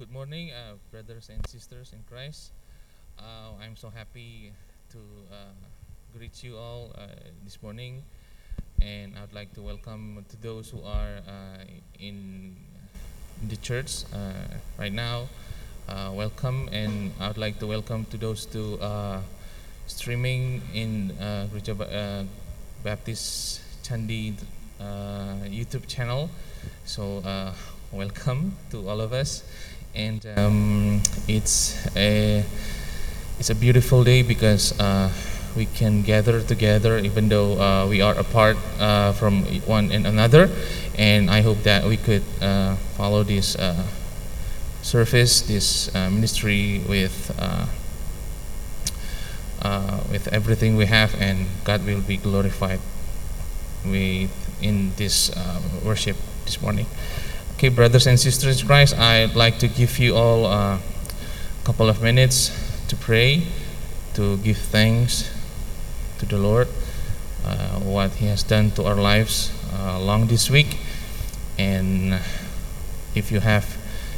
good morning, uh, brothers and sisters in Christ. Uh, I'm so happy to uh, greet you all uh, this morning, and I'd like to welcome to those who are uh, in the church uh, right now. Welcome, and I'd like to welcome to those to streaming in uh, Baptist Chandi YouTube channel. So welcome to all of us, and um, it's a it's a beautiful day because uh, we can gather together even though uh, we are apart uh, from one and another, and I hope that we could uh, follow this uh, service, this uh, ministry with. With everything we have, and God will be glorified with in this worship this morning. Okay, brothers and sisters in Christ, I'd like to give you all a couple of minutes to pray, to give thanks to the Lord, uh, what He has done to our lives uh, along this week, and if you have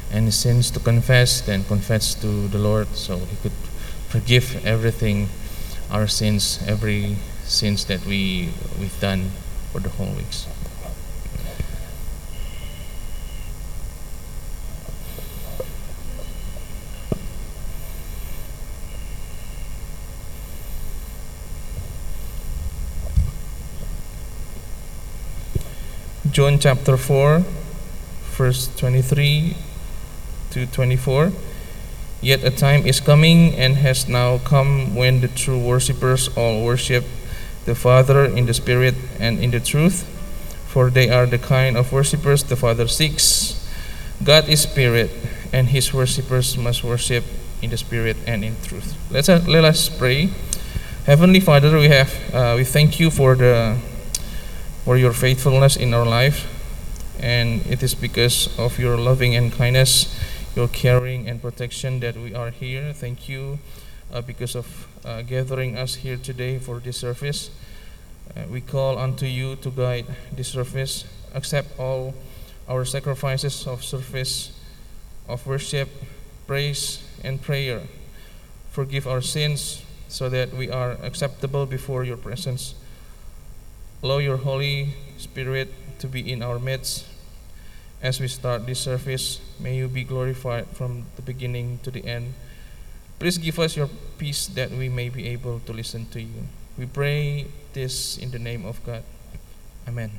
any sins to confess, then confess to the Lord, so He could forgive everything, our sins, every sins that we we've done for the whole weeks. John chapter 4, verse 23 to 24. Yet a time is coming and has now come when the true worshippers all worship the Father in the Spirit and in the truth, for they are the kind of worshippers the Father seeks. God is Spirit, and His worshippers must worship in the Spirit and in truth. Let's let us pray. Heavenly Father, we have uh, we thank you for the for your faithfulness in our life, and it is because of your loving and kindness your caring and protection that we are here. Thank you uh, because of uh, gathering us here today for this service. Uh, we call unto you to guide this service. Accept all our sacrifices of service, of worship, praise, and prayer. Forgive our sins so that we are acceptable before your presence. Allow your Holy Spirit to be in our midst as we start this service, may you be glorified from the beginning to the end. Please give us your peace that we may be able to listen to you. We pray this in the name of God. Amen.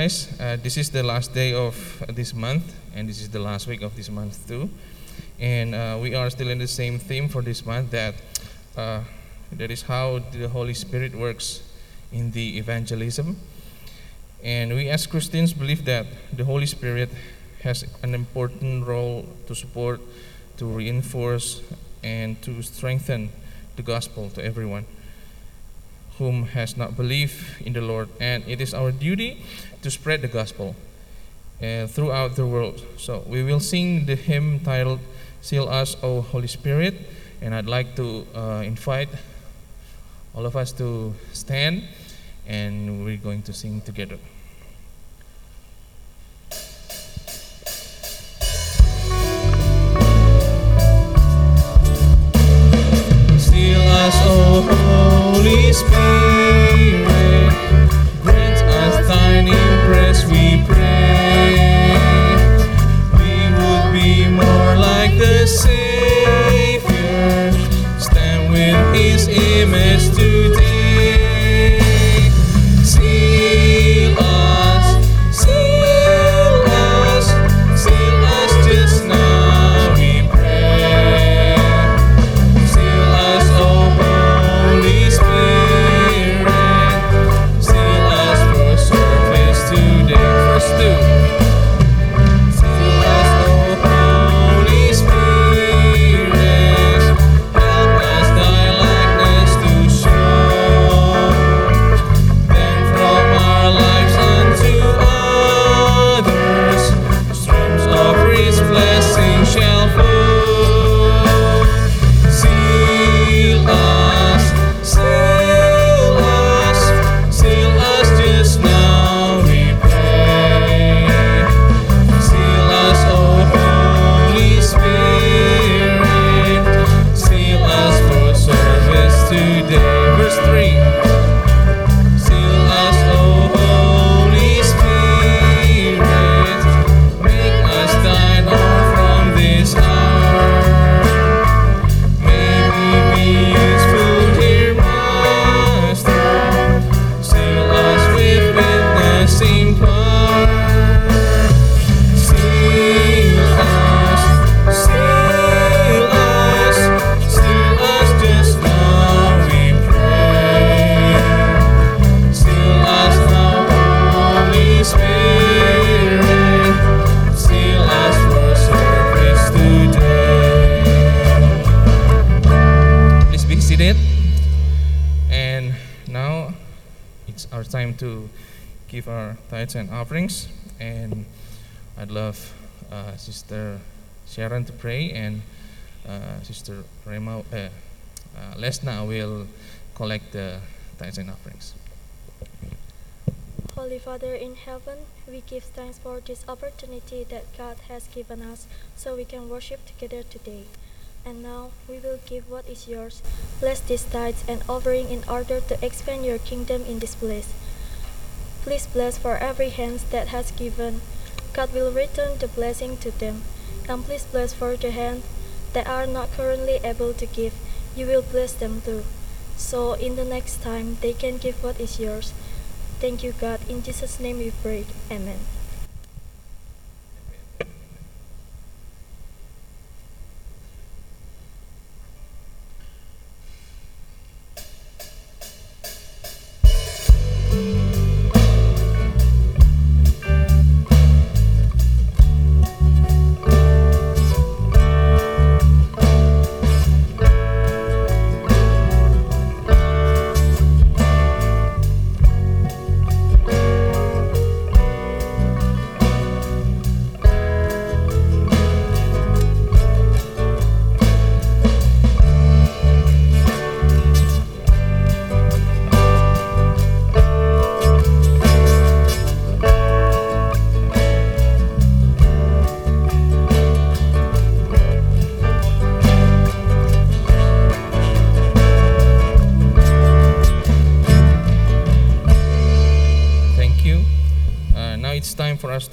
Christ, uh, this is the last day of this month, and this is the last week of this month too. And uh, we are still in the same theme for this month that uh, that is how the Holy Spirit works in the evangelism. And we as Christians believe that the Holy Spirit has an important role to support, to reinforce, and to strengthen the gospel to everyone whom has not believed in the Lord. And it is our duty to spread the gospel uh, throughout the world. So we will sing the hymn titled Seal Us, O Holy Spirit. And I'd like to uh, invite all of us to stand and we're going to sing together. Tithes and offerings. And I'd love uh, Sister Sharon to pray, and uh, Sister Rema, uh, uh, Lesna will collect the tithes and offerings. Holy Father in heaven, we give thanks for this opportunity that God has given us so we can worship together today. And now we will give what is yours. Bless these tithes and offering in order to expand your kingdom in this place. Please bless for every hand that has given. God will return the blessing to them. And please bless for the hands that are not currently able to give. You will bless them too. So in the next time they can give what is yours. Thank you, God. In Jesus' name we pray. Amen. Thank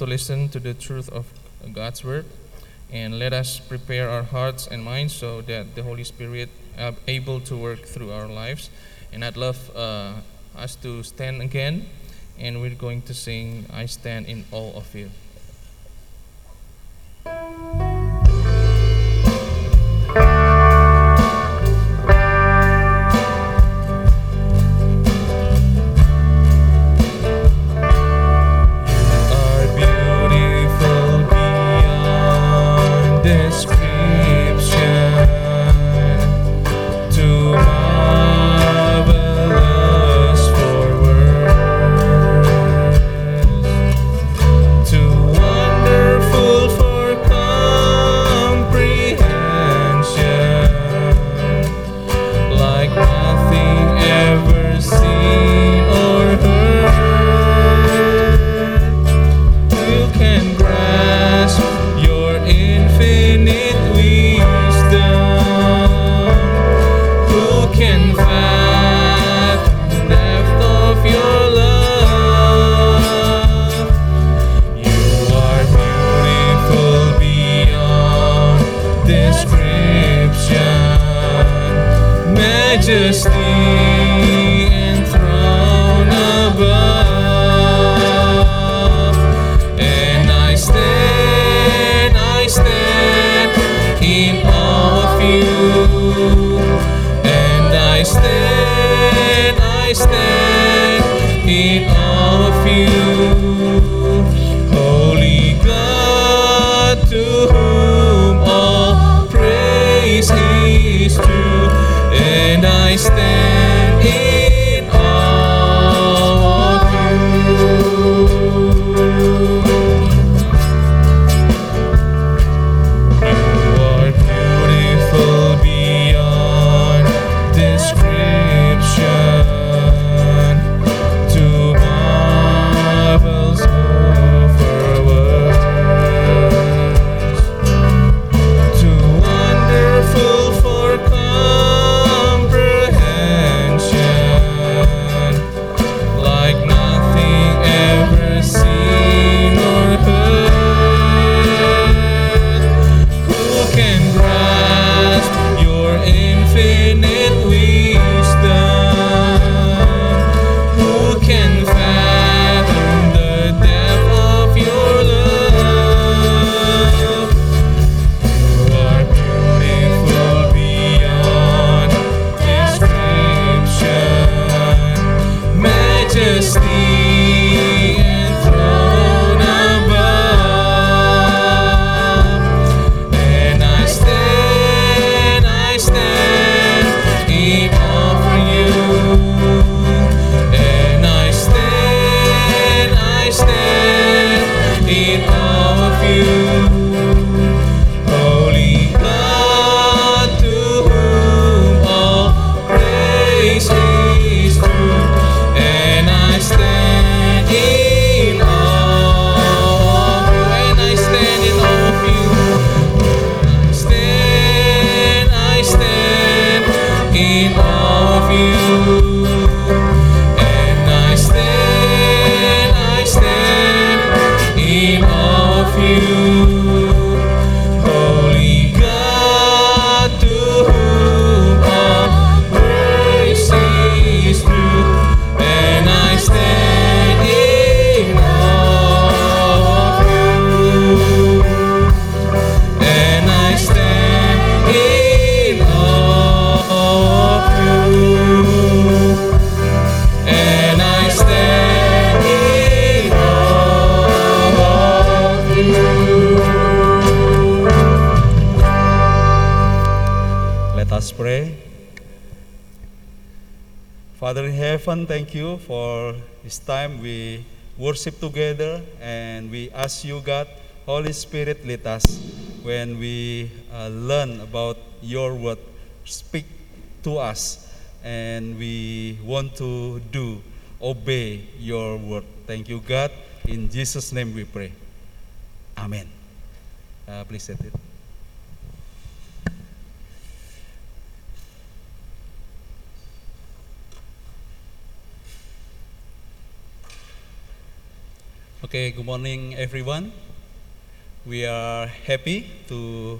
listen to the truth of God's word, and let us prepare our hearts and minds so that the Holy Spirit are able to work through our lives. And I'd love uh, us to stand again, and we're going to sing "I Stand in Awe of You." Worship together and we ask you, God, Holy Spirit, lead us when we uh, learn about your word. Speak to us and we want to do, obey your word. Thank you, God. In Jesus' name we pray. Amen. Uh, please set it. Okay, good morning, everyone. We are happy to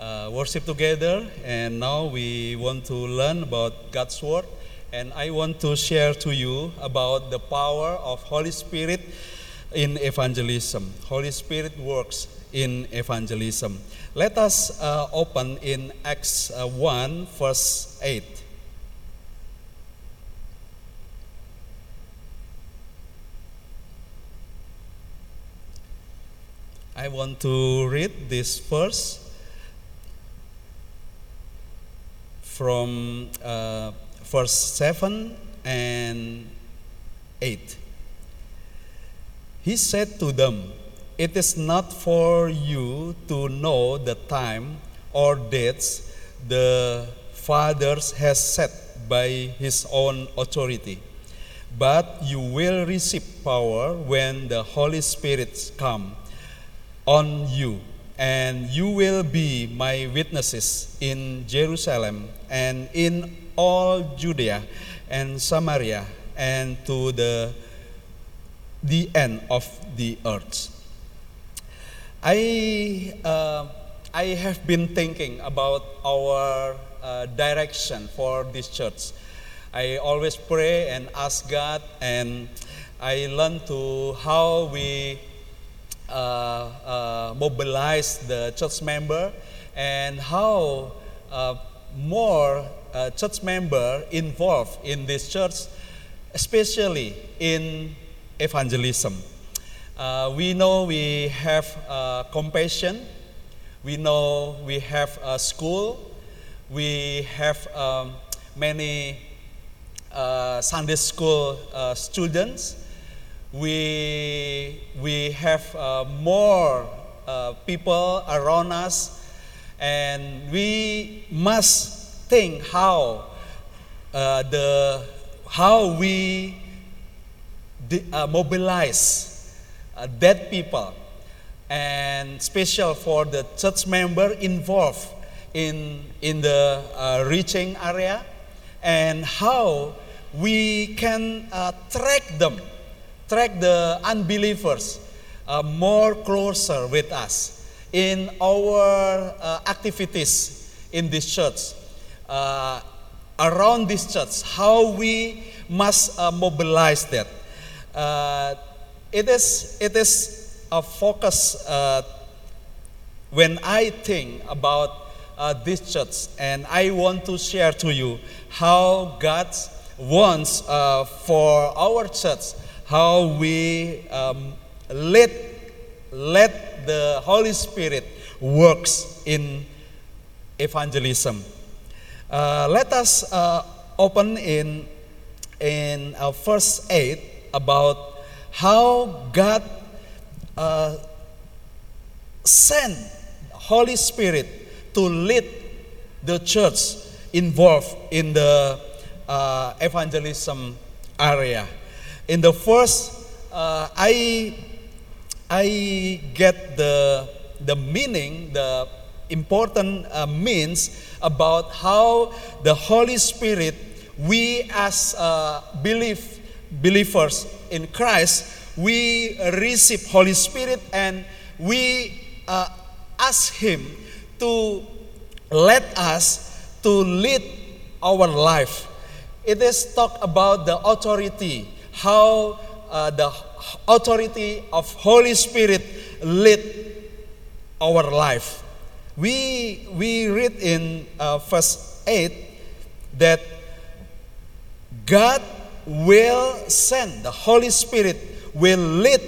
uh, worship together, and now we want to learn about God's Word. And I want to share to you about the power of Holy Spirit in evangelism. Holy Spirit works in evangelism. Let us uh, open in Acts uh, 1, verse 8. I want to read this verse from uh, verse 7 and 8. He said to them, It is not for you to know the time or dates the Father has set by his own authority, but you will receive power when the Holy Spirit comes on you, and you will be my witnesses in Jerusalem and in all Judea and Samaria and to the the end of the earth. I uh, I have been thinking about our uh, direction for this church. I always pray and ask God, and I learn to how we mobilize the church member and how uh, more uh, church member involved in this church, especially in evangelism. Uh, we know we have uh, compassion. We know we have a school. We have um, many Sunday school students we, we have uh, more uh, people around us, and we must think how uh, the how we uh, mobilize uh, dead people, and special for the church member involved in in the uh, reaching area, and how we can track them track the unbelievers uh, more closer with us in our uh, activities in this church, uh, around this church, how we must uh, mobilize that. Uh, it is it is a focus uh, when I think about this church, and I want to share to you how God wants for our church how we um, let, let the Holy Spirit works in evangelism. Uh, let us uh, open in, in uh, verse 8 about how God uh, sent Holy Spirit to lead the church involved in the uh, evangelism area in the first, uh, I, I get the, the meaning, the important uh, means about how the Holy Spirit, we as uh, believe, believers in Christ, we receive Holy Spirit and we uh, ask Him to let us to lead our life. It is talk about the authority how uh, the authority of Holy Spirit lead our life. We, we read in uh, verse 8 that God will send, the Holy Spirit will lead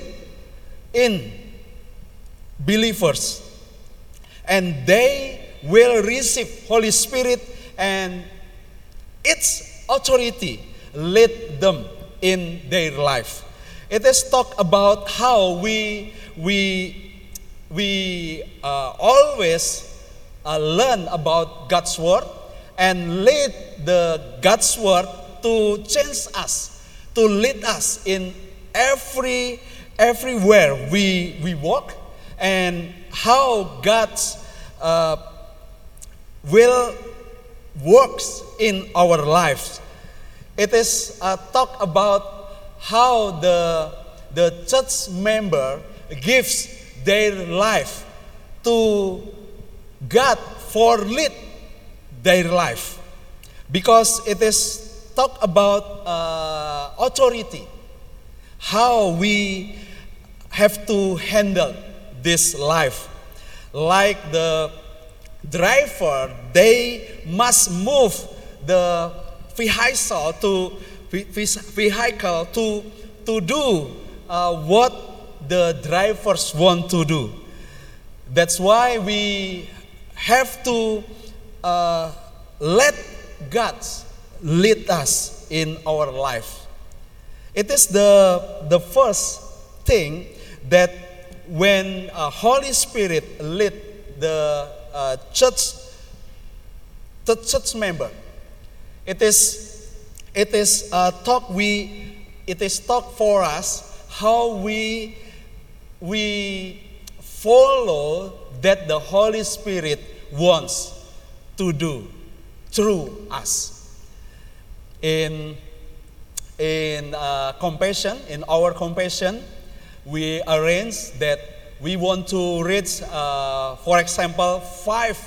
in believers and they will receive Holy Spirit and its authority lead them in their life. It is talk about how we we we uh, always uh, learn about God's word and lead the God's word to change us, to lead us in every everywhere we we walk, and how God's uh, will works in our lives. It is a talk about how the the church member gives their life to God for lead their life. Because it is talk about uh, authority. How we have to handle this life. Like the driver they must move the vehicle to vehicle to to do uh, what the drivers want to do that's why we have to uh, let God lead us in our life. It is the, the first thing that when uh, Holy Spirit lead the uh, church, the church member, it is it is a talk we it is talk for us how we we follow that the Holy Spirit wants to do through us. In, in uh, compassion, in our compassion, we arrange that we want to reach, uh, for example, five,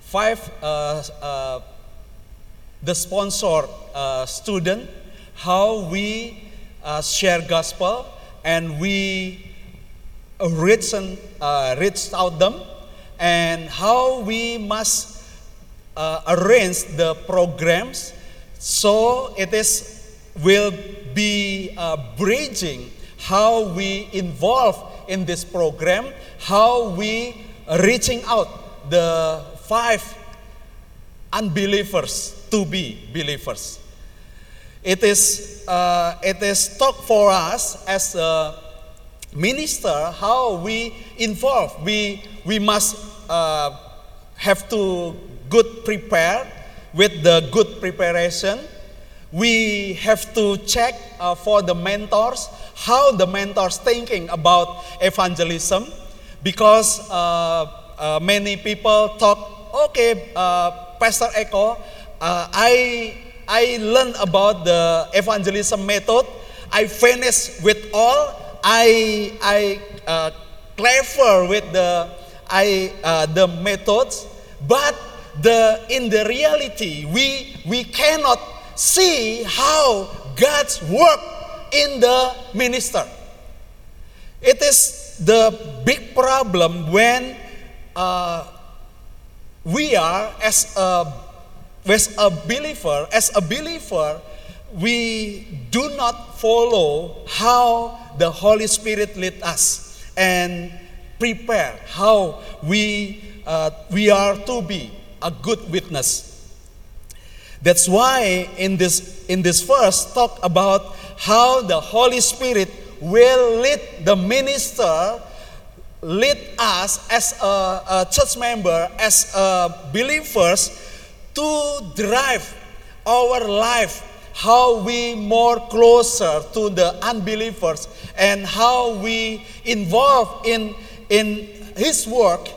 five uh, uh the sponsor uh, student, how we uh, share gospel and we reach, and, reach out them and how we must uh, arrange the programs so it is will be uh, bridging how we involve in this program how we reaching out the five unbelievers to be believers it is uh, it is talk for us as a minister how we involve we we must uh, have to good prepare with the good preparation. We have to check uh, for the mentors how the mentors thinking about evangelism because uh, uh, many people talk okay uh, Pastor Eko uh, I I learned about the evangelism method. I finished with all. I I uh, clever with the I, uh, the methods, but the, in the reality, we, we cannot see how God's work in the minister. It is the big problem when uh, we are, as a, as a believer, as a believer, we do not follow how the Holy Spirit lead us. And prepare how we, uh, we are to be a good witness. That's why in this, in this verse talk about how the Holy Spirit will lead the minister, lead us as a, a church member, as a believers to drive our life how we more closer to the unbelievers and how we involve in in his work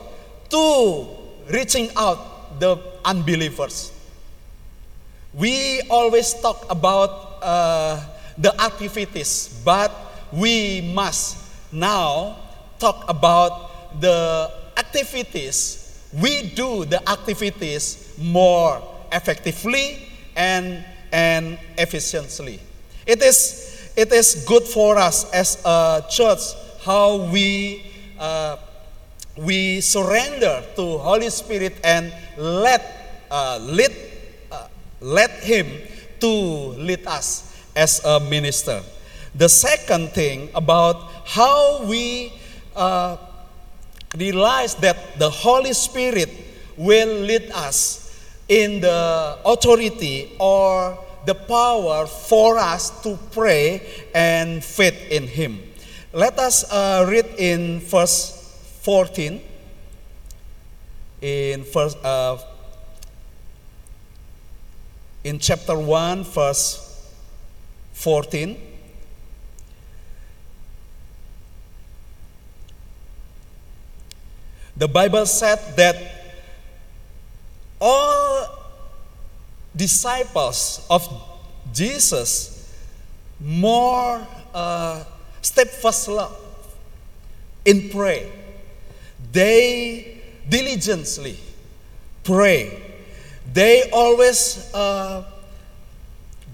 to reaching out the unbelievers. We always talk about uh, the activities, but we must now talk about the activities. We do the activities more effectively and, and efficiently. It is, it is good for us as a church how we uh, we surrender to Holy Spirit and let uh, lead uh, let Him to lead us as a minister. The second thing about how we uh, realize that the Holy Spirit will lead us in the authority or the power for us to pray and faith in Him. Let us uh, read in verse 14. In first, uh, in chapter 1, verse 14. The Bible said that all disciples of Jesus more uh, steadfast love in prayer. They diligently pray. They always uh,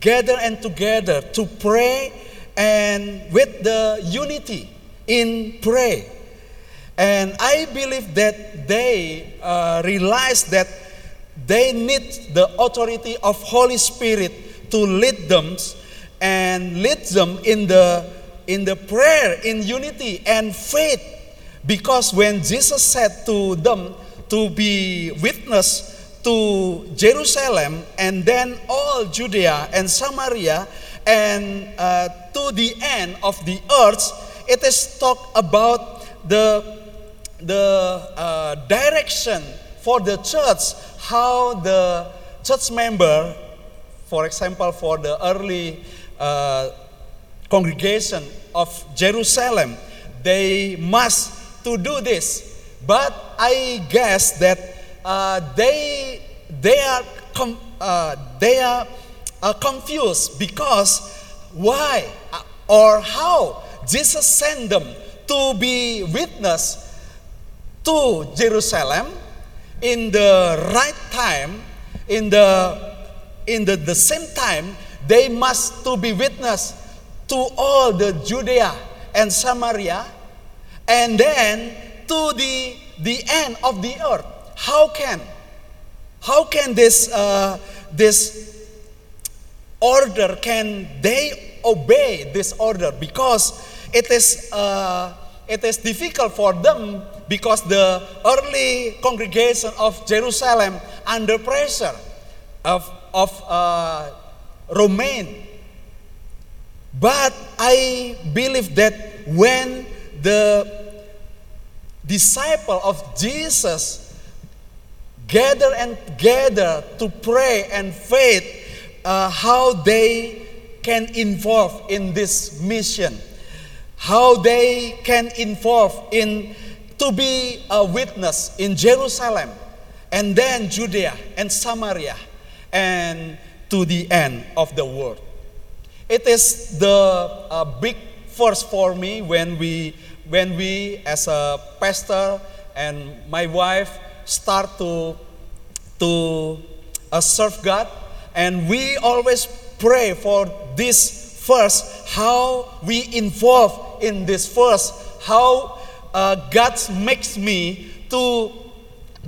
gather and together to pray and with the unity in prayer. And I believe that they uh, realize that they need the authority of Holy Spirit to lead them and lead them in the in the prayer in unity and faith. Because when Jesus said to them to be witness to Jerusalem and then all Judea and Samaria and uh, to the end of the earth, it is talk about the the uh, direction for the church, how the church member, for example, for the early uh, congregation of Jerusalem, they must to do this. But I guess that uh, they they are com- uh, they are uh, confused because why or how Jesus sent them to be witness to Jerusalem in the right time, in the in the, the same time, they must to be witness to all the Judea and Samaria, and then to the the end of the earth. How can how can this uh, this order can they obey this order because it is uh, it is difficult for them because the early congregation of Jerusalem under pressure of, of uh, Roman. But I believe that when the disciple of Jesus gather and gather to pray and faith, uh, how they can involve in this mission, how they can involve in to be a witness in Jerusalem and then Judea and Samaria and to the end of the world. It is the uh, big first for me when we when we as a pastor and my wife start to to uh, serve God and we always pray for this first how we involve in this verse how uh, God makes me to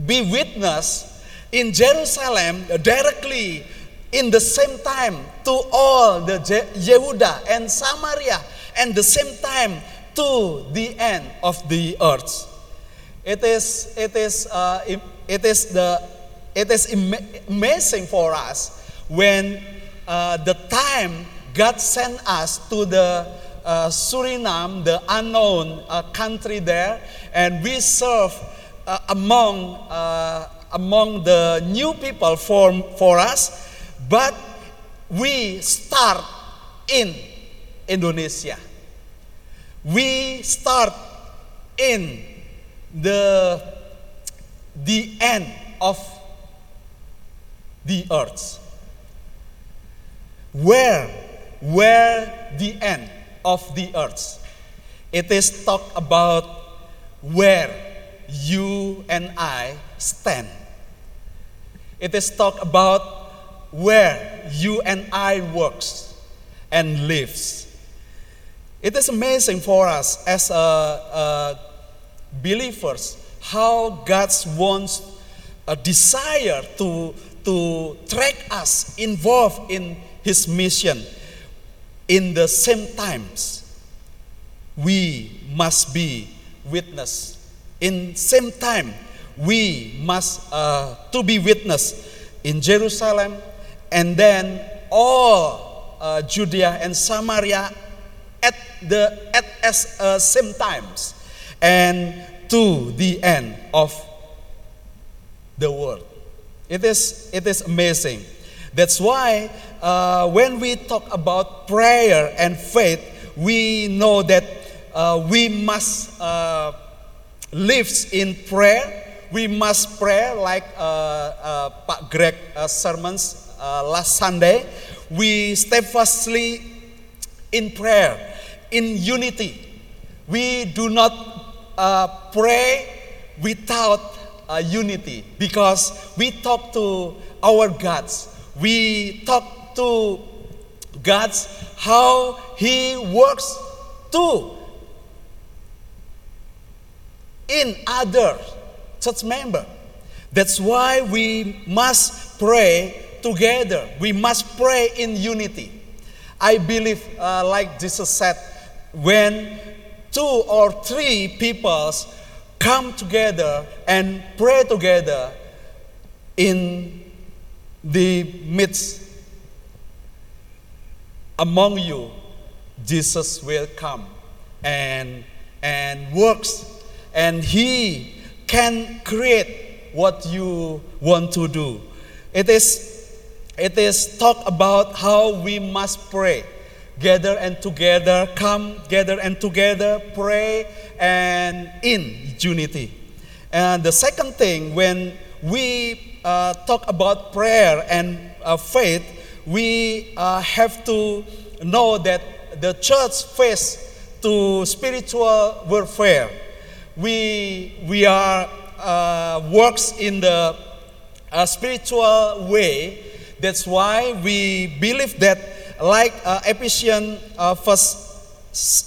be witness in Jerusalem directly in the same time to all the Je- Yehuda and Samaria and the same time to the end of the earth. It is, it is, uh, it is, the, it is amazing for us when uh, the time God sent us to the uh, Suriname, the unknown uh, country there, and we serve uh, among uh, among the new people for for us, but we start in Indonesia. We start in the the end of the earth. Where where the end of the earth. It is talk about where you and I stand. It is talk about where you and I works and lives. It is amazing for us as a, a believers how God wants a desire to, to track us involved in His mission in the same times we must be witness in same time we must uh, to be witness in jerusalem and then all uh, Judea and Samaria at the at as uh, same times and to the end of the world. It is it is amazing. That's why uh, when we talk about prayer and faith, we know that uh, we must uh, live in prayer. We must pray like uh, uh, Pak Greg uh, sermons uh, last Sunday. We steadfastly in prayer, in unity. We do not pray without unity because we talk to our gods. We talk to God's how He works too in other church member. That's why we must pray together. We must pray in unity. I believe, uh, like Jesus said, when two or three peoples come together and pray together in the midst among you, Jesus will come and, and works, and He can create what you want to do. It is, it is talk about how we must pray. Gather and together, come, gather and together, pray and in unity. And the second thing, when we uh, talk about prayer and uh, faith, we uh, have to know that the church face to spiritual warfare. We, we are uh, works in the uh, spiritual way. That's why we believe that, like uh, Ephesians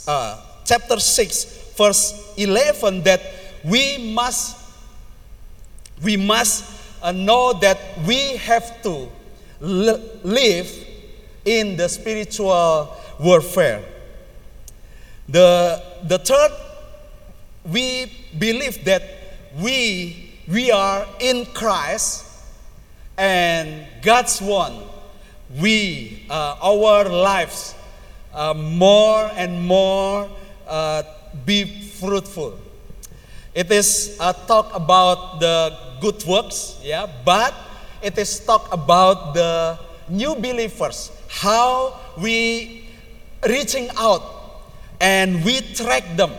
uh, chapter 6, verse 11, that we must, we must uh, know that we have to li- live in the spiritual warfare. The, the third, we believe that we, we are in Christ and God's one. We, uh, our lives, uh, more and more uh, be fruitful. It is a talk about the good works, yeah, but it is talk about the new believers, how we reaching out and we track them.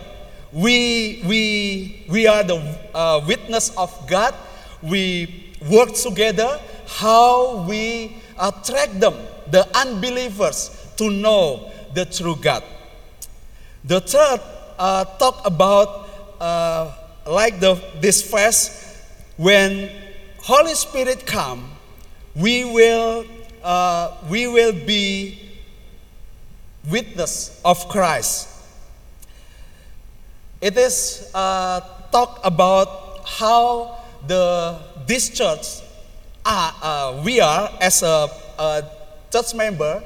We, we, we are the uh, witness of God. We work together how we attract them, the unbelievers, to know the true God. The third uh, talk about uh, like the this verse when Holy Spirit come, we will uh, we will be witness of Christ. It is uh, talk about how the this church are, uh, we are as a, a church member,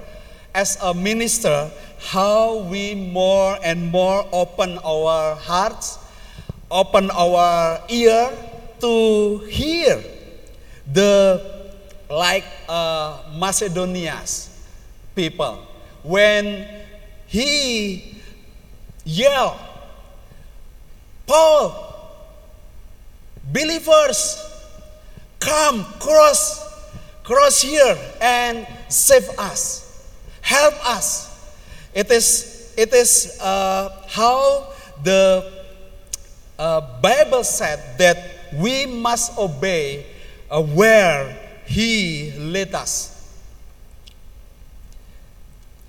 as a minister, how we more and more open our hearts, open our ear to hear the like uh, Macedonia's people when he yelled, Paul, believers, come cross, cross here and save us, help us. It is, it is uh, how the Bible said that we must obey uh, where He led us.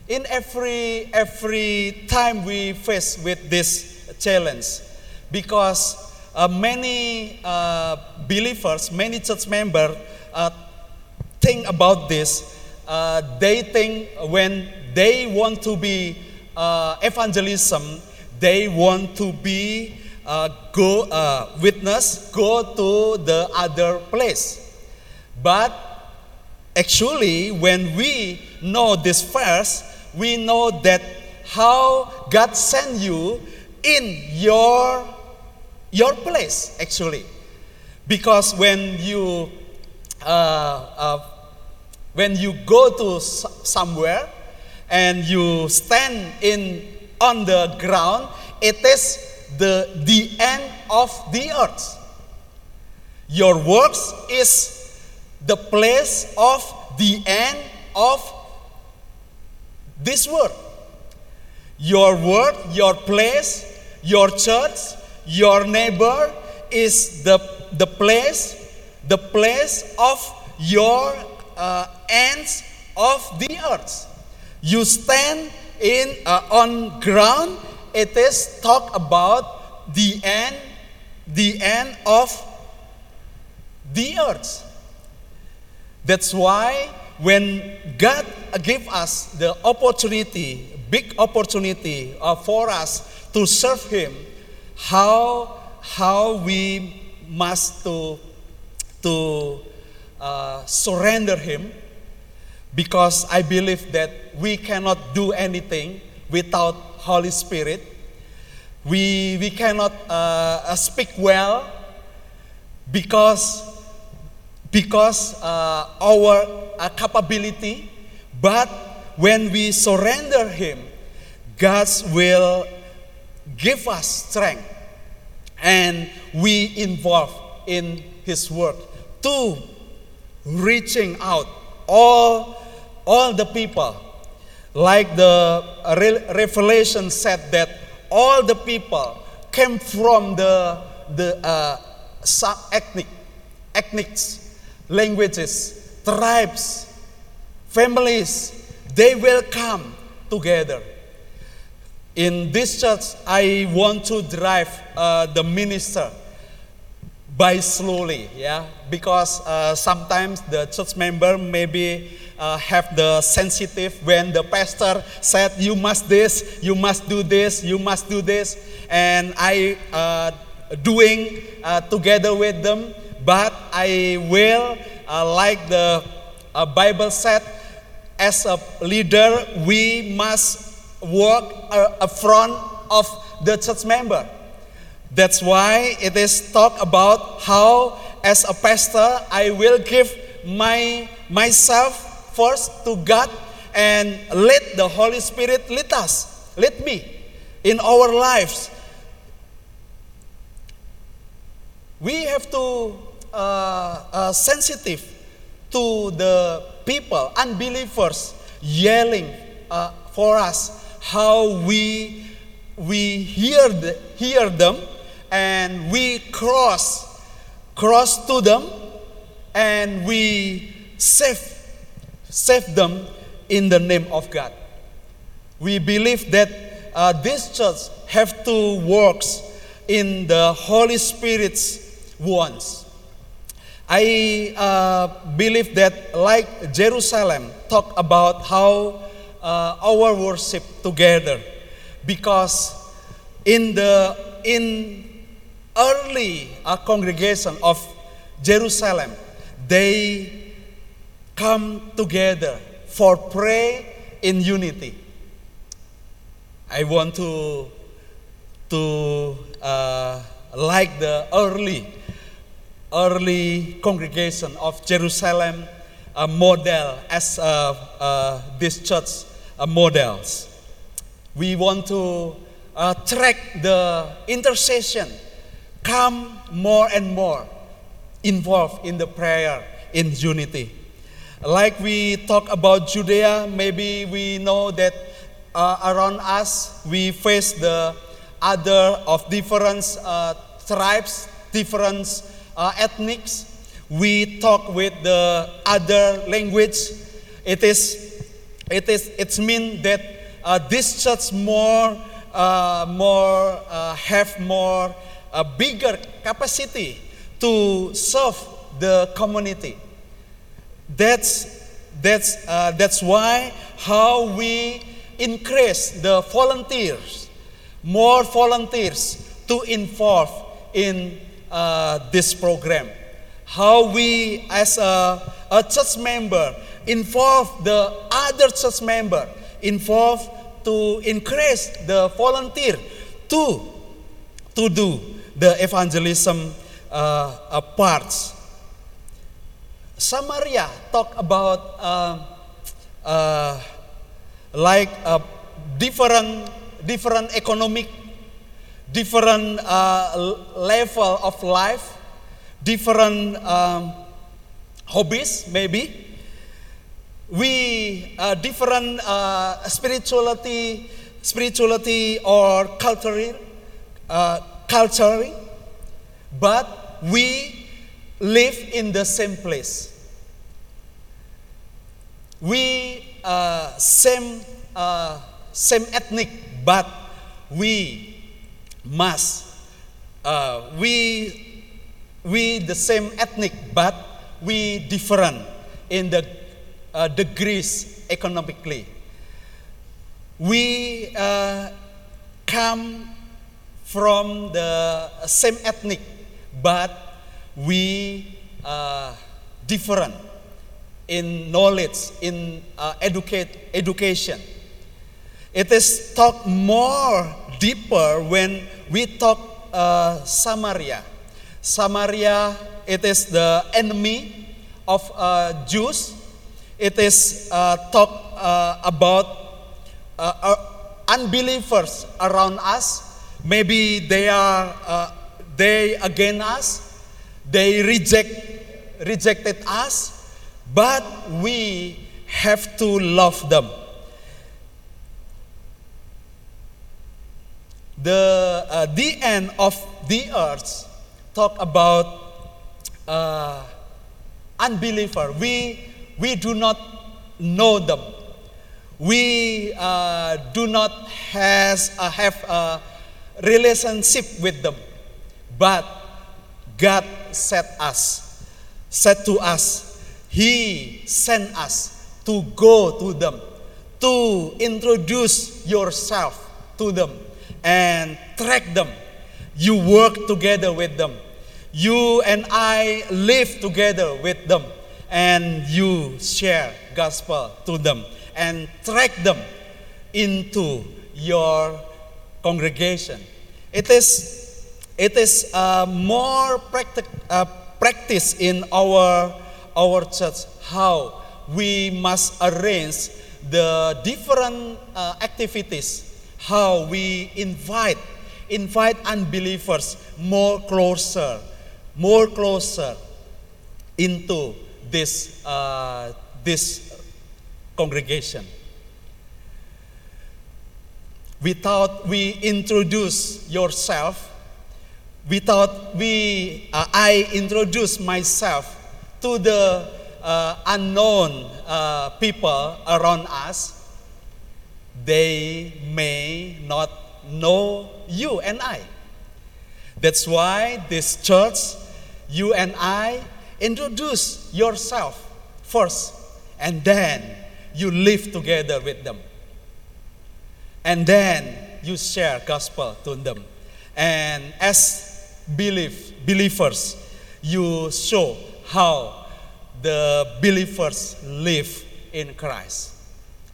In every every time we face with this challenge, because uh, many uh, believers, many church members uh, think about this. Uh, they think when they want to be evangelism, they want to be uh, go witness, go to the other place. But actually, when we know this first, we know that how God sent you in your your place actually because when you uh, uh, when you go to somewhere and you stand in on the ground, it is the, the end of the earth. Your works is the place of the end of this world. Your work, your place, your church, your neighbor is the, the place, the place of your uh, ends of the earth. You stand in uh, on ground. It is talk about the end, the end of the earth. That's why when God gave us the opportunity, big opportunity uh, for us to serve Him, how how we must to to uh, surrender Him, because I believe that we cannot do anything without Holy Spirit. We we cannot uh, speak well because because uh, our uh, capability, but when we surrender Him, God will give us strength, and we involve in His work to reaching out all all the people, like the Re- Revelation said that all the people came from the the uh, sub ethnic ethnics languages, tribes, families, they will come together. In this church, I want to drive uh, the minister by slowly, yeah, because uh, sometimes the church member maybe uh, have the sensitive when the pastor said you must this, you must do this, you must do this, and I uh, doing uh, together with them but I will, uh, like the uh, Bible said, as a leader, we must walk uh, in front of the church member. That's why it is talk about how, as a pastor, I will give my myself first to God and let the Holy Spirit lead us, lead me in our lives. We have to uh, uh, sensitive to the people, unbelievers, yelling uh, for us how we we hear the, hear them and we cross cross to them and we save save them in the name of God. We believe that uh, this church have to works in the Holy Spirit's wants. I uh, believe that, like Jerusalem, talk about how uh, our worship together, because in the in early uh, congregation of Jerusalem, they come together for pray in unity. I want to to uh, like the early early congregation of Jerusalem a model as uh, uh, this church uh, models. We want to uh, track the intercession, come more and more involved in the prayer in unity. Like we talk about Judea, maybe we know that uh, around us we face the other of different uh, tribes, different uh, ethnics. We talk with the other language. It is, it is, it's mean that uh, this church more, uh, more uh, have more, a bigger capacity to serve the community. That's, that's, uh, that's why how we increase the volunteers, more volunteers to involve in uh, this program. How we, as a, a church member, involve the other church member, involve to increase the volunteer to, to do the evangelism uh, uh, parts. Samaria talk about uh, uh, like a different different economic, different uh, level of life, different um, hobbies maybe. We uh, different uh, spirituality, spirituality or culture, culture, but we live in the same place. We uh, same uh, same ethnic, but we must uh, we we the same ethnic, but we different in the uh, degrees economically. We uh, come from the same ethnic, but we uh, different in knowledge, in uh, educate, education. It is talk more deeper when we talk uh, Samaria. Samaria, it is the enemy of uh, Jews. It is uh, talk uh, about uh, uh, unbelievers around us. Maybe they are they against us. They reject rejected us, but we have to love them. The uh, the end of the earth talk about uh, unbeliever. We we do not know them. We uh, do not has, uh, have a relationship with them. But God set us, said to us, He sent us to go to them, to introduce yourself to them and track them. You work together with them. You and I live together with them and you share gospel to them and track them into your congregation. It is, it is uh, more practic, uh, practice in our, our church how we must arrange the different uh, activities, how we invite, invite unbelievers more closer, more closer into this, uh, this congregation. Without we introduce yourself, without we, uh, I introduce myself to the uh, unknown uh, people around us, they may not know you and I. That's why this church, you and I, introduce yourself first, and then you live together with them. And then you share gospel to them. And as believe, believers, you show how the believers live in Christ.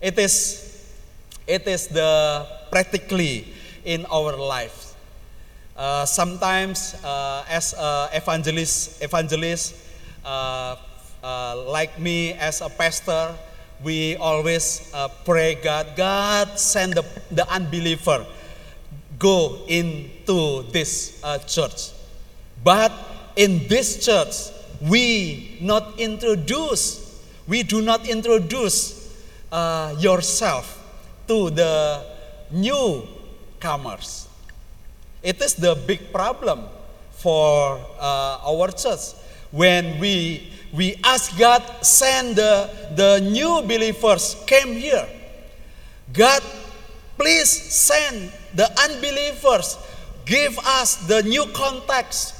It is, it is the practically in our lives. Uh, sometimes, uh, as uh, uh, like me as a pastor, we always uh, pray God, God send the, the unbeliever go into this uh, church. But in this church, we not introduce, we do not introduce uh, yourself to the newcomers. It is the big problem for uh, our church when we we ask God send the, the new believers came here. God, please send the unbelievers. Give us the new context.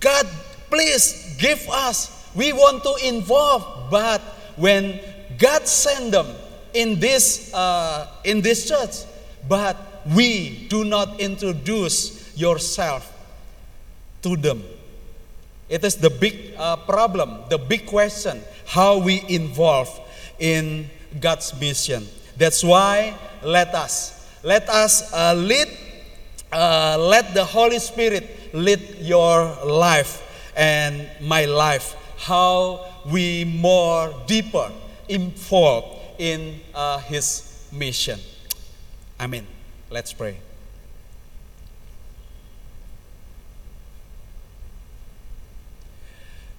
God, please give us. We want to involve, but when God send them in this uh, in this church, but we do not introduce yourself to them. It is the big uh, problem, the big question, how we involve in God's mission. That's why let us, let us uh, lead, uh, let the Holy Spirit lead your life and my life. How we more deeper involved in uh, his mission. Amen. Let's pray.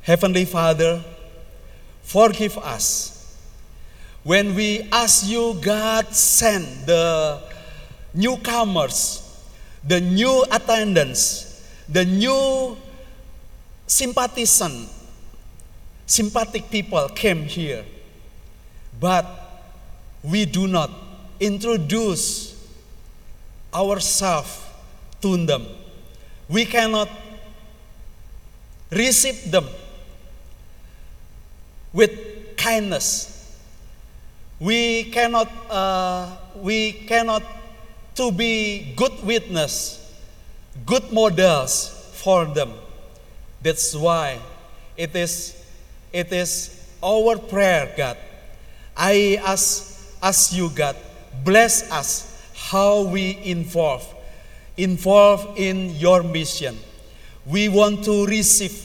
Heavenly Father, forgive us when we ask you, God, send the newcomers, the new attendants, the new sympathisant, sympathetic people came here. But we do not introduce ourselves to them. We cannot receive them with kindness. We cannot, uh, we cannot to be good witness, good models for them. That's why it is, it is our prayer, God. I ask, ask you, God, bless us how we involve, involve in your mission. We want to receive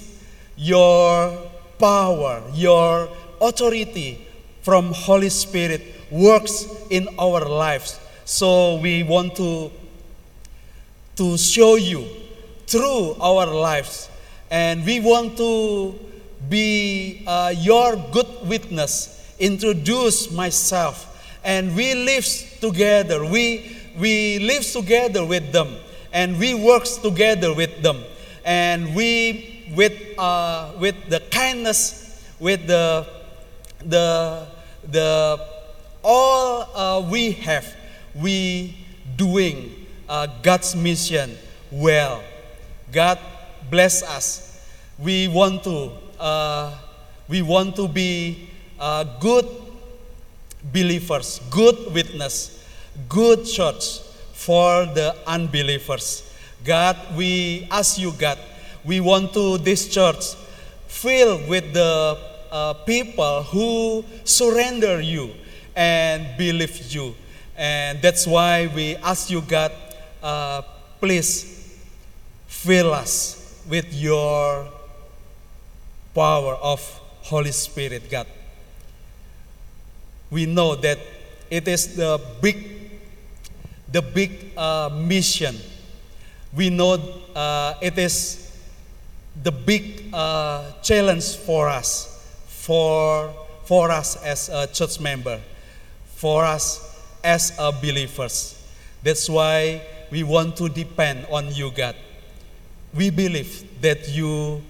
your power, your authority from Holy Spirit works in our lives. So we want to to show you through our lives, and we want to be uh, your good witness. Introduce myself, and we live together. We we live together with them, and we work together with them, and we with, uh, with the kindness, with the, the, the all uh, we have, we doing uh, God's mission well. God bless us. We want to, uh, we want to be uh, good believers, good witness, good church for the unbelievers. God, we ask you, God, we want to this church filled with the uh, people who surrender you and believe you. And that's why we ask you, God, uh, please fill us with your power of Holy Spirit, God. We know that it is the big, the big uh, mission. We know uh, it is the big uh, challenge for us, for, for us as a church member, for us as a believers. That's why we want to depend on you, God. We believe that you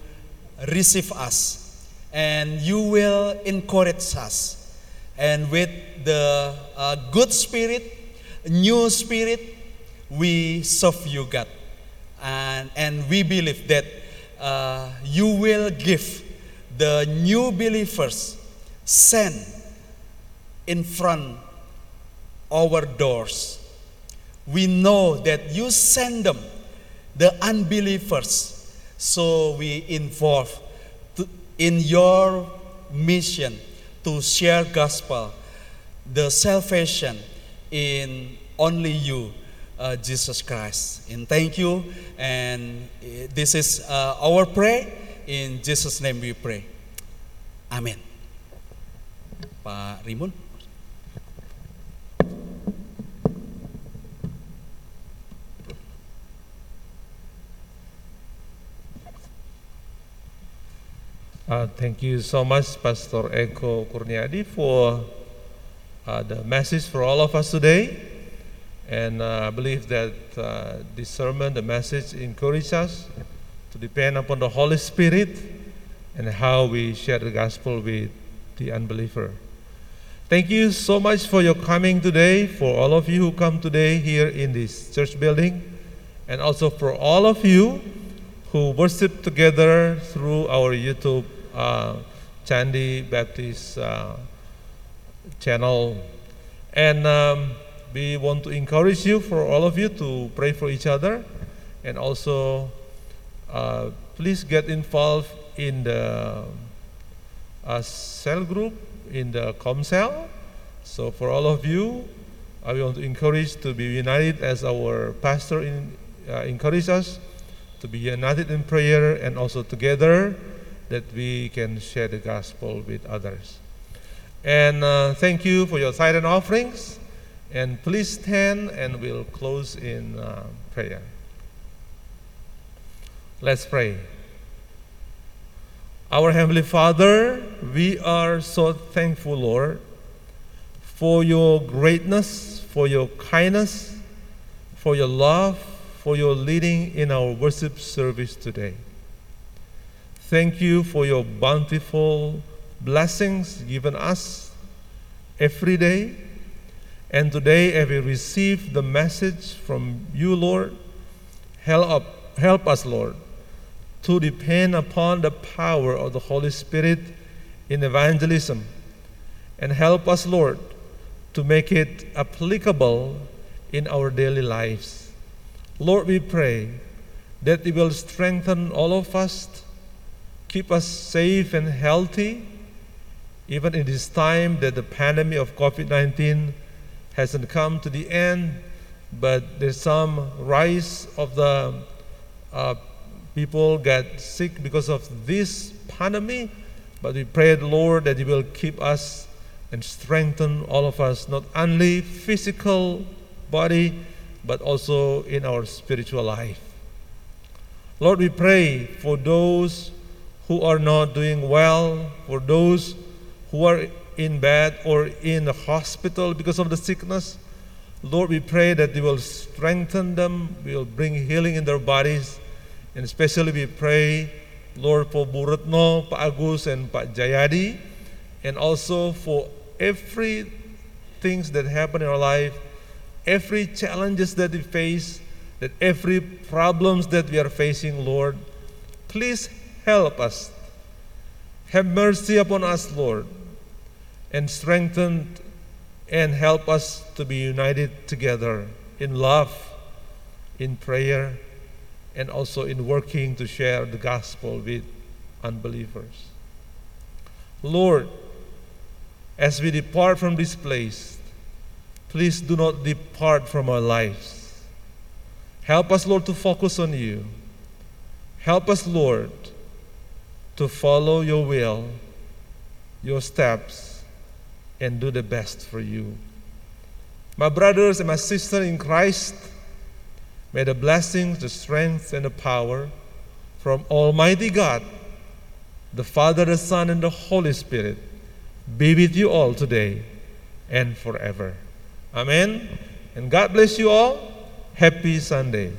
receive us and you will encourage us. And with the uh, good spirit, new spirit, we serve you, God. And, and we believe that uh, you will give the new believers send in front our doors. We know that you send them, the unbelievers, so we involve to, in your mission to share gospel, the salvation in only you uh, Jesus Christ. And thank you. And uh, this is uh, our prayer. In Jesus' name we pray. Amen. Pak Rimun. Uh, thank you so much, Pastor Eko Kurniadi, for uh, the message for all of us today. And uh, I believe that uh, this sermon, the message, encourages us to depend upon the Holy Spirit and how we share the gospel with the unbeliever. Thank you so much for your coming today, for all of you who come today here in this church building, and also for all of you who worship together through our YouTube uh, Baptist uh, channel. And um, we want to encourage you, for all of you, to pray for each other, and also uh, please get involved in the uh, cell group in the com cell. So for all of you, I want to encourage to be united as our pastor in, uh, encourage us to be united in prayer and also together that we can share the gospel with others. And uh, thank you for your silent offerings. And please stand and we'll close in uh, prayer. Let's pray. Our Heavenly Father, we are so thankful, Lord, for your greatness, for your kindness, for your love, for your leading in our worship service today. Thank you for your bountiful blessings given us every day. And today, as we receive the message from you, Lord, help, up, help us, Lord, to depend upon the power of the Holy Spirit in evangelism. And help us, Lord, to make it applicable in our daily lives. Lord, we pray that you will strengthen all of us, keep us safe and healthy, even in this time that the pandemic of COVID 19 hasn't come to the end, but there's some rise of the uh, people get sick because of this pandemic. But we pray, Lord, that you will keep us and strengthen all of us, not only physical body, but also in our spiritual life. Lord, we pray for those who are not doing well, for those who are in bed or in the hospital because of the sickness. Lord, we pray that you will strengthen them, will bring healing in their bodies, and especially we pray, Lord, for Bu Retno, Pak Agus, and Pak Jayadi, and also for every things that happen in our life, every challenges that we face, that every problems that we are facing, Lord, please help us. Have mercy upon us, Lord, and strengthen and help us to be united together in love, in prayer, and also in working to share the gospel with unbelievers. Lord, as we depart from this place, please do not depart from our lives. Help us, Lord, to focus on you. Help us, Lord, to follow your will, your steps, and do the best for you. My brothers and my sisters in Christ, May the blessings, the strength, and the power from Almighty God, the Father, the Son, and the Holy Spirit be with you all today and forever. Amen. And God bless you all. Happy Sunday.